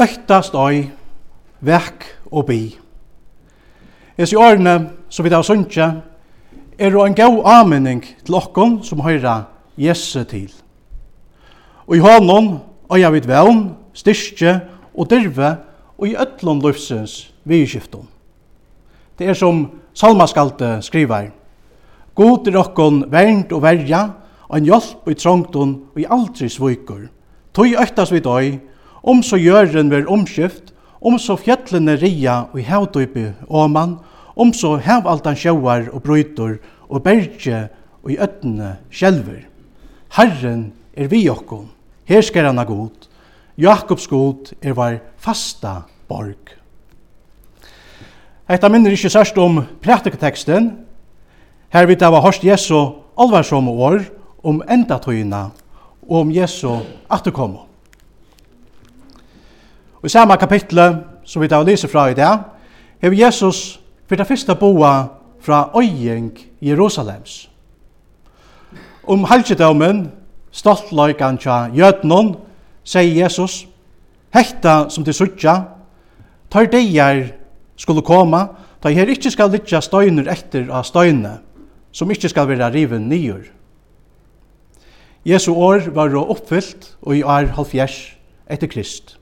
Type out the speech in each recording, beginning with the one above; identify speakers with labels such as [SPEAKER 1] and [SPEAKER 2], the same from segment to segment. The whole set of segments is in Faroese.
[SPEAKER 1] øktast oi, vekk og bi. Esi årene som vi da sunnja, er en gau anmenning til okkon som høyra Jesse til. Og i hånden øya vi vevn, styrke og dirve og i ötlån løfsens vidskifton. Det er som salmaskalte skriver, God er okkon vernd og verja, og en hjelp i trångton og i aldri svikur. Tøy øktas vi døy, om så gjøren ver omskift, om så fjellene ria og havdøype åman, om så hevaltan sjøar og brøytor og berge og i øttene skjelver. Herren er vi okkom, her skal han ha god, Jakobs god er var fasta borg. Etta minner ikkje sørst om praktiketeksten, her vi av var hørst Jesu alvarsomme år om endatøyina og om Jesu atterkomme. Og i samme kapitlet som vi da lyser fra i dag, hever Jesus for det første boa fra øying Jerusalems. Om halvkjedommen, stoltløykan tja jødnon, sier Jesus, hekta som til suttja, tar deier skulle koma, da her ikkje skal lytja støyner etter av støyne, som ikkje skal vera riven nyer. Jesu år var oppfyllt og i år halvfjers etter Krist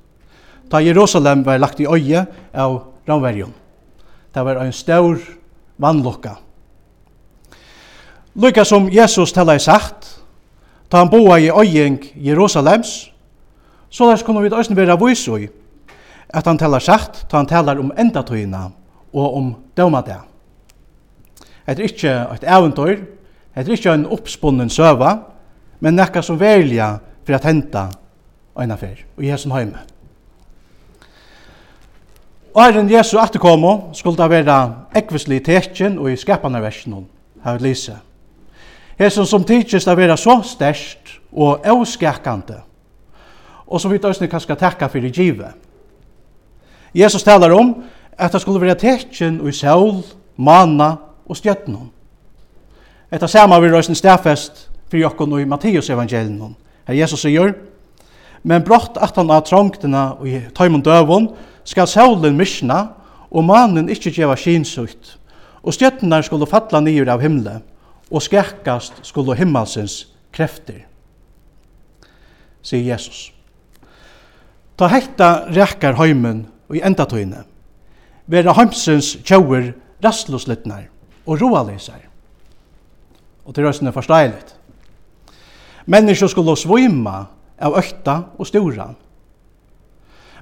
[SPEAKER 1] ta Jerusalem var lagt i øye av Ramverjon. Det var en stor vannlokka. Lykka som Jesus tala i sagt, ta han boa i øyeng Jerusalems, så der kunne vi også være vise i, at han tella sagt, ta han teller om endatøyina og om dømade. Det er ikke et eventyr, det er ikke en oppspunnen søva, men nekka som velja for at henta øyna fyr, og i hesson høyme. Åren Jesu atterkomo skulle det være ekvislig tekjen og i skapanarversen her vi lyse. Hesen som tidsjes det være så størst og avskakande, og som vi tøysene kan skal takka for i givet. Jesus talar om at det skulle være tekjen og i sol, mana og stjøtnen. Etter samme vi røysen stafest for jokken og i Matteus evangelien. Her Jesus sier, men brått at han har trongtene og i tøymon døvon, skal solen misna og mannen ikkje gjeva skinsutt, og stjørnar skulle falla nýr av himle, og skækkast skulle himmalsins krefter, sier Jesus. Ta hekta rekkar heimen og i endatøyne, vera heimsins tjauer rastloslitnar og roalesar. Og til røstene forsteilet. Mennesker skulle svøyma av økta og storan,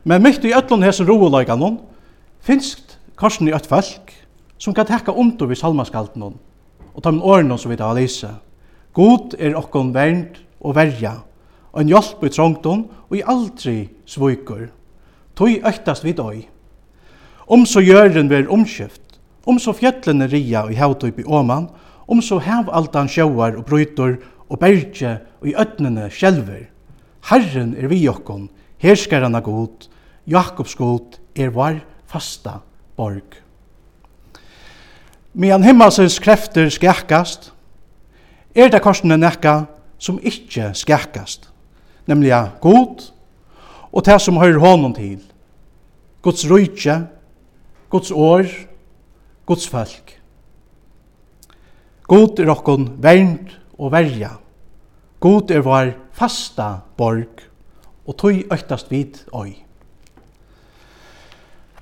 [SPEAKER 1] Men mitt i öllun hesen roolaikan finst korsen i ett folk som kan tekka under vid salmaskalten og ta min åren som vi tar lise. God er okkon vernd og verja og en hjelp i trångton og i aldri svuikur. Tøy øktast vid døy. Om så gjøren ver omskift, om så fjellene ria og hautøyp i åman, om så hevaldan sjåar og brytor og berge og i øtnene skjelver. Herren er vi okkon, herskaren av god, Jakobsgod er var fasta borg. Medan himmelsens krefter skakast, er det korsene nekka som ikkje skakast, nemlig god og det som høyr hånden til, Guds rujtje, Guds år, Guds folk. God er okkon vernd og verja. God er var fasta borg, og tøy øktast vid oi.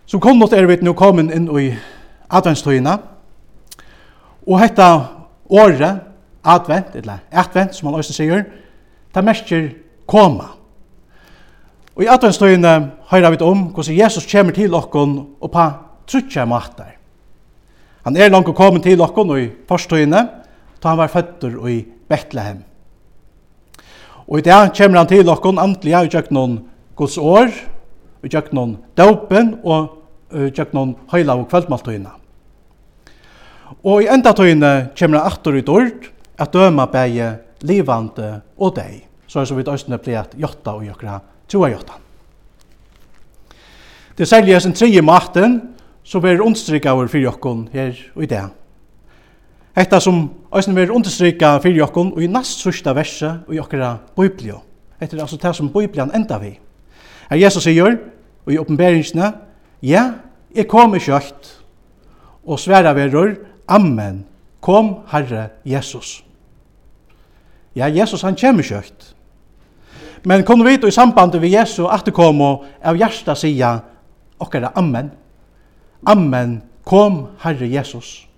[SPEAKER 1] Som kunnot er vi nå kommet inn i adventstøyene, og hetta året, advent, eller advent, som man også sier, det merker koma. Og i adventstøyene hører vi om hvordan Jesus kommer til okken og på trutje matar. Han er langt kommet til okken i forstøyene, da han var født i Betlehem. Og i dag kommer han til okken, antelig er jo ikke noen gods år, og gjøknon døpen og gjøknon høyla og kveldmaltøyna. Og i enda tøyne kommer han atter i dård at døma bæge livande og deg, så er så vidt østene blir at jotta og jokra troa jotta. Det er særlig en tredje maten som vi er understrykavur fyrir jokkon her og i det. Hetta som østene vi er understryka fyrir jokkon og i nast sørsta verset og i biblio. Hetta er altså det som biblian enda vi. Her Jesus sier, og i oppenberingsene, ja, jeg kom i kjøtt, og sværa verur, Amen, kom Herre Jesus. Ja, Jesus han kjem i kjøtt. Men kom vi i sambandet vi Jesu kom og av hjertet sier, okkara Amen. Amen, kom Herre Jesus.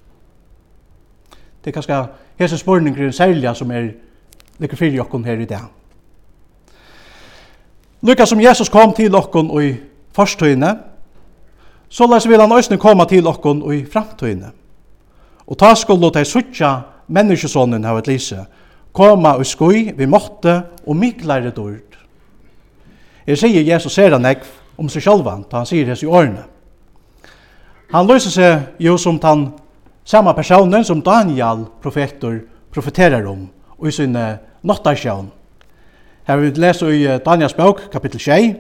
[SPEAKER 1] Det er kanskje hese spurninger særlig som er lykke fyrir jokken her i dag. Lykka som Jesus kom til okkon i forstøyne, så lær vil han òsne koma til okkon i framtøyne. Og ta skulle de suttja menneskesonen av et lise, koma og skoi vi måtte og miklare dord. Jeg sier Jesus ser han ekv om seg sjálvan, da han sier hese i årene. Han løser seg jo som den samme personen som Daniel profetor profeterer om, og i sin nottarsjån Her vi leser i Daniels bok, kapittel 6.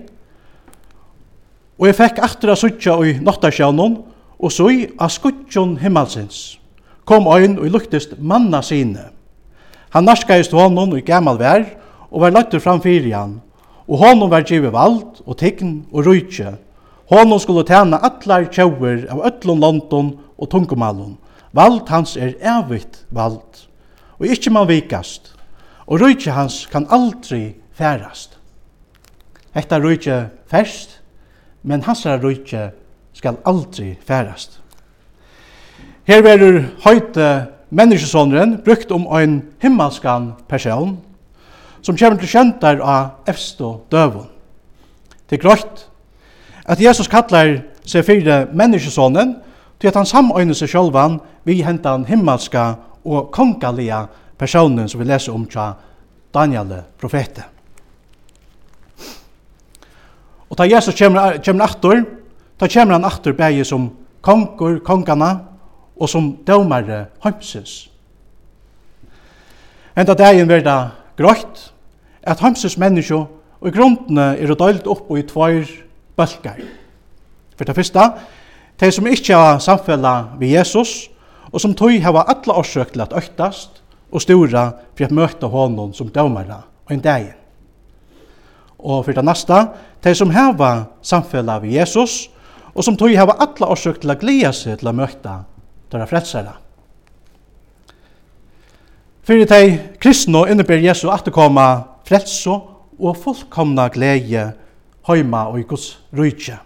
[SPEAKER 1] Og jeg fikk aftur av suttja i nottasjånen, og så i av skuttjon himmelsins. Kom øyn og luktist manna sine. Han narskaist honom i gammal vær, og var lagt fram fyrir han. Og honom var givet vald, og tegn, og rujtje. Honom skulle tjene allar tjauer av ötlun London og tungumalun. Vald hans er evigt vald. Og ikkje man vikast og rujtje hans kan aldri færast. Hetta rujtje færst, men hans rujtje skal aldri færast. Her verur høyte menneskesåneren brukt om ein himmelskan person, som kommer til kjentar av efsto døvun. Det er grøyt at Jesus kallar seg fyrir menneskesånen til at han samøyner seg sjálvan vi hentan himmelska og kongalia personen som vi leser om tja Daniel profete. Og ta Jesus kommer, kommer aftur, ta kommer han aftur bægi som kongur, kongana, og som dømare heimsins. Enda dagen verda grøyt, at heimsins menneskje og grunnene er døylt opp i tvær bølgar. For det første, de som ikke har samfella vi Jesus, og som tøy hava alla årsøk til at øktast, og stora for att möta honom som dømara og en dag. Og for det næsta, de som har samfella av Jesus, og som tog hava alla årsøk til å glede seg til å møta dere frelsere. Fyrir tei kristne innebär Jesu at koma frelse og fullkomna glede heima og i Guds rydtje.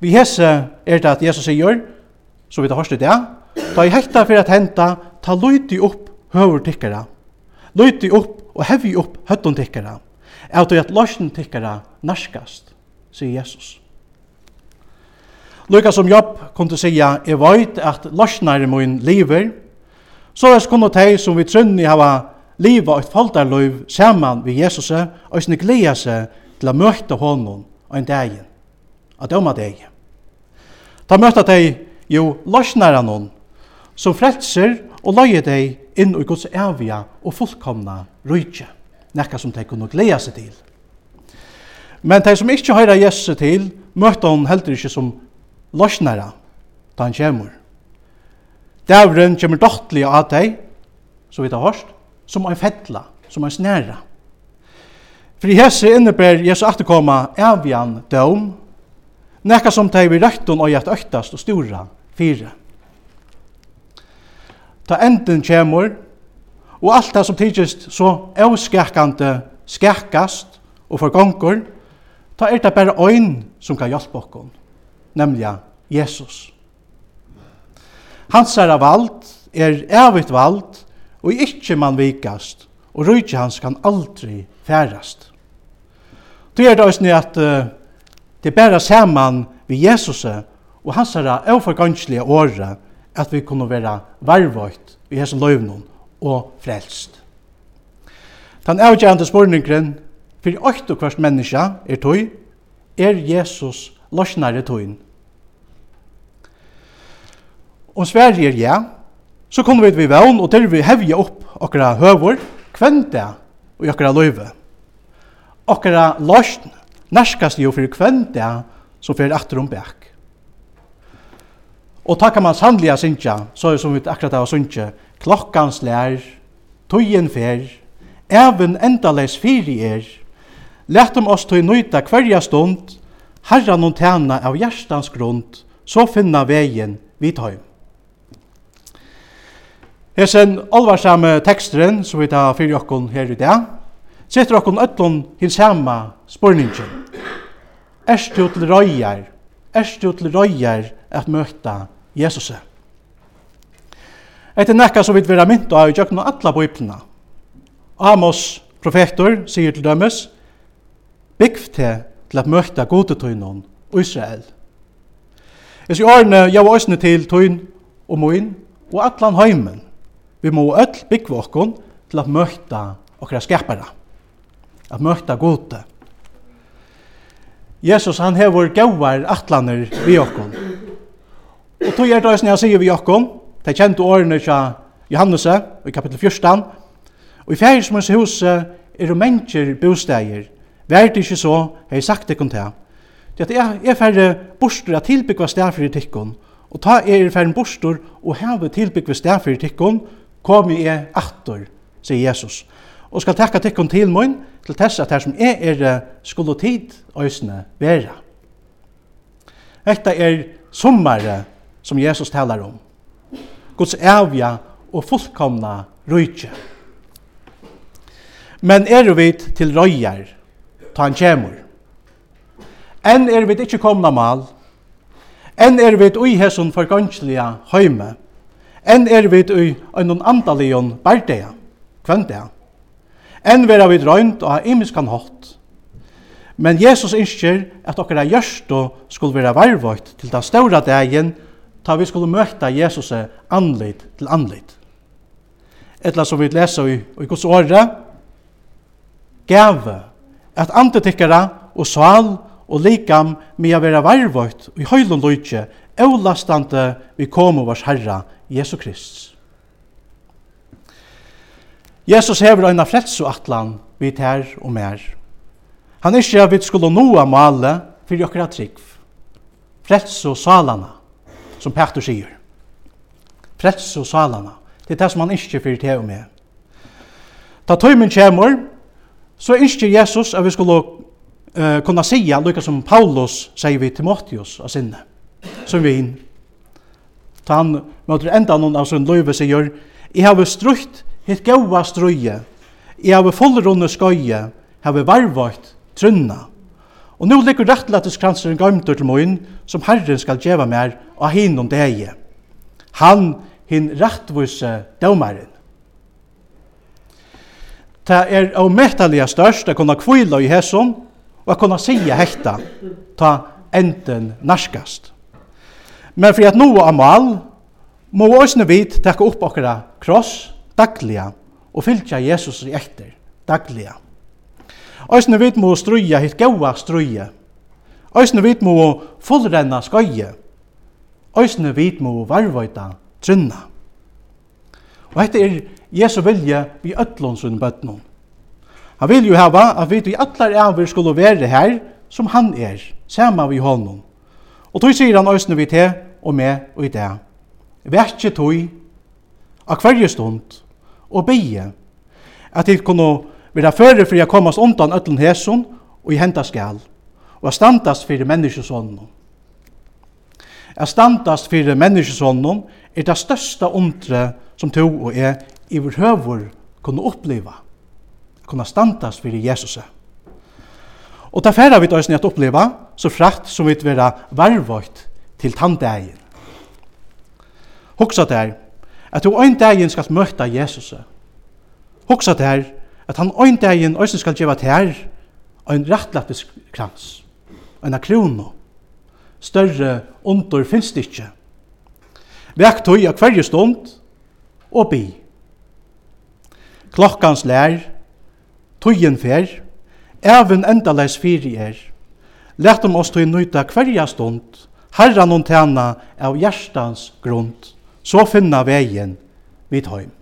[SPEAKER 1] Vi hese er det at Jesus sier, som vi tar hørst i det, da i hekta for at henta ta lyti upp høver tikkara. Lyti upp og hevi upp høttun tikkara. Av at løsjen tikkara narskast, sier Jesus. Lukka som Jobb kunde sija, jeg veit at løsjenare min lever, så er kunne de som vi trunni hava liva og et faldarløyv saman vi Jesus, og sni gleda seg til å møte honom og en dagen, og døma deg. Da møte de jo løsjenare noen, som frelser og løye deg inn i Guds evige og fullkomna rydje, nekka som de kunne gleda seg til. Men de som ikke høyra Jesus til, møtte han heller ikke som løsnere da han kommer. Dævren kommer dottelig av deg, så vidt jeg hørst, som en fettla, som en snæra. For i hese innebär Jesu atterkomma evian døm, nekka som de vi røkton og gjett øktast og stora fire ta enden kjemur, og alt det som tidsist så avskakande skakast og forgongur, ta er det bare øyn som kan hjelpe okkon, nemlig Jesus. Hans er vald, er evigt vald, og ikkje man vikast, og rujtje hans kan aldri færast. Det er det òsne at uh, det bæra saman vi Jesus og hans er avforganslige året at vi kunne være varvøyt i hesen løyvnum og frelst. Den avgjørende spørningen for åkt og hvert menneske er tøy, er Jesus løsnare tøyen. Om Sverige er ja, så kommer vi til vevn og til vi hevje opp okra høver, kvenda og okra løyve. Okra løsn nærskast jo for kvenda som fyrir atter om bæk. Og ta kan man sannlega synkja, så er som vi akkurat av synkja, klokkans lær, tøyen fer, even endaleis fyri er, letum oss tøy nøyta hverja stund, herran og tæna av hjertans grund, så finna vegin vid høym. Hesen alvarsame teksteren, som vi tar fyrir okkon her i dag, setter okkon öllon hins hema spurningin. Erstu til røyjar, erstu til røyjar at møtta Jesus. Etter nekka som vi vil mynt av i jøkken og alla biblina. Amos profetor sier til dømes, bygg til til at møkta godetøynon Israel. Jeg sier årene jeg var òsne til tøyn og moin og atlan heimen. Vi må öll byggva okkon til at møkta okkara skapara. At møkta gode. Jesus han hevur gauar atlaner vi okkon tog er det som jeg sier vi Jakob, de kjente årene til Johannes i kapittel 14, og i færismens huset er det mennesker bosteger, vært ikke så, har jeg sagt det kun til. Det er, er færre borster av tilbyggva stedfyr i tikkun, og ta er færre borster og heve tilbyggva stedfyr i tikkun, kom jeg atter, sier Jesus. Og skal takka tikkun til mun, til tess at her som er er skulle tid øysene vera. Etta er sommare som Jesus talar om. Guds avja og fullkomna rujtje. Men er vi til røyjar, ta han kjemur. Enn er vi ikkje komna mal, enn er vi ui hesson forgansliga høyme, enn er vi ui annan andalion bardea, kvendea. Enn vera vi drøynt og ha imiskan hatt. Men Jesus innskjer at okkara gjørst skulle vera varvått til den ståra dagen ta vi skulle møta Jesus anlit til anlit. Etla som vi leser i, i Guds åre, gave, at antetikkere og sal og likam med å være varvøyt i høylund løytje, eulastande vi kommer vars Herre, Jesu Kristus. Jesus hever øyna frelse atlan vi tær og mer. Han er ikke at vi skulle noa male fyrir okra trygg. Frelse og salana som Petter sier. Frels og salana. Det er det som han ikke fyrir til og med. Da tøymen kommer, så ikke Jesus at vi skulle uh, kunna si, lukka som Paulus sier vi Timotheus av sinne, som vi inn. Ta han møter enda noen av sin løyve sier, «Jeg har strutt hitt gaua strøye, jeg har fullrunde skøye, jeg har varvagt trunna.» Og nu ligger rettlætteskransen gøymtur til moin, som Herren skal djeva mer og hin om deg. Han, hin rettvise dømaren. Det er avmettalega størst å kunne kvila i hæsson, og å kunne sige hekta, ta enden narskast. Men for at noe av mal, må også vit tekka opp okkara kross dagliga og fylgja Jesus i etter dagliga. Øysene vit må struja hitt gaua struja. Øysene vit må fullrenna skoje. Øysene vit må varvøyta trunna. Og hette er Jesu vilje vi ötlån sunn bøtnum. Han vil jo hava at vi vi allar avir skulle være her som han er, sama vi honom. Og tog sier han òsne vi til og med og i det. Verkje tog, av hverje stund, og bygge, at de kunne Vi er føre for jeg komast undan ötlen hæsson og i henta skal, og a standast fyrir menneskesånden. A standast fyrir menneskesånden er det største undre som to og jeg i vår høver kunne oppleva, kunne standas fyrir Jesus. Og det færa vi døysen i at oppleva, så frakt som vi vera varvått til tandegjen. Hoksa der, at du ein dagin skal møtta Jesus. Hoksa der, at han ein dagen også skal gjeva tær ein rettlappis krans, en krono. Større under finst ikkje. Vekt tøy av hverje stund og bi. Klokkans lær, tøyen fer, even endaleis fyri er. Lært om oss tøy nøyta hverja stund, herran og tjena av hjertans grunn, så finna vegin vid heim.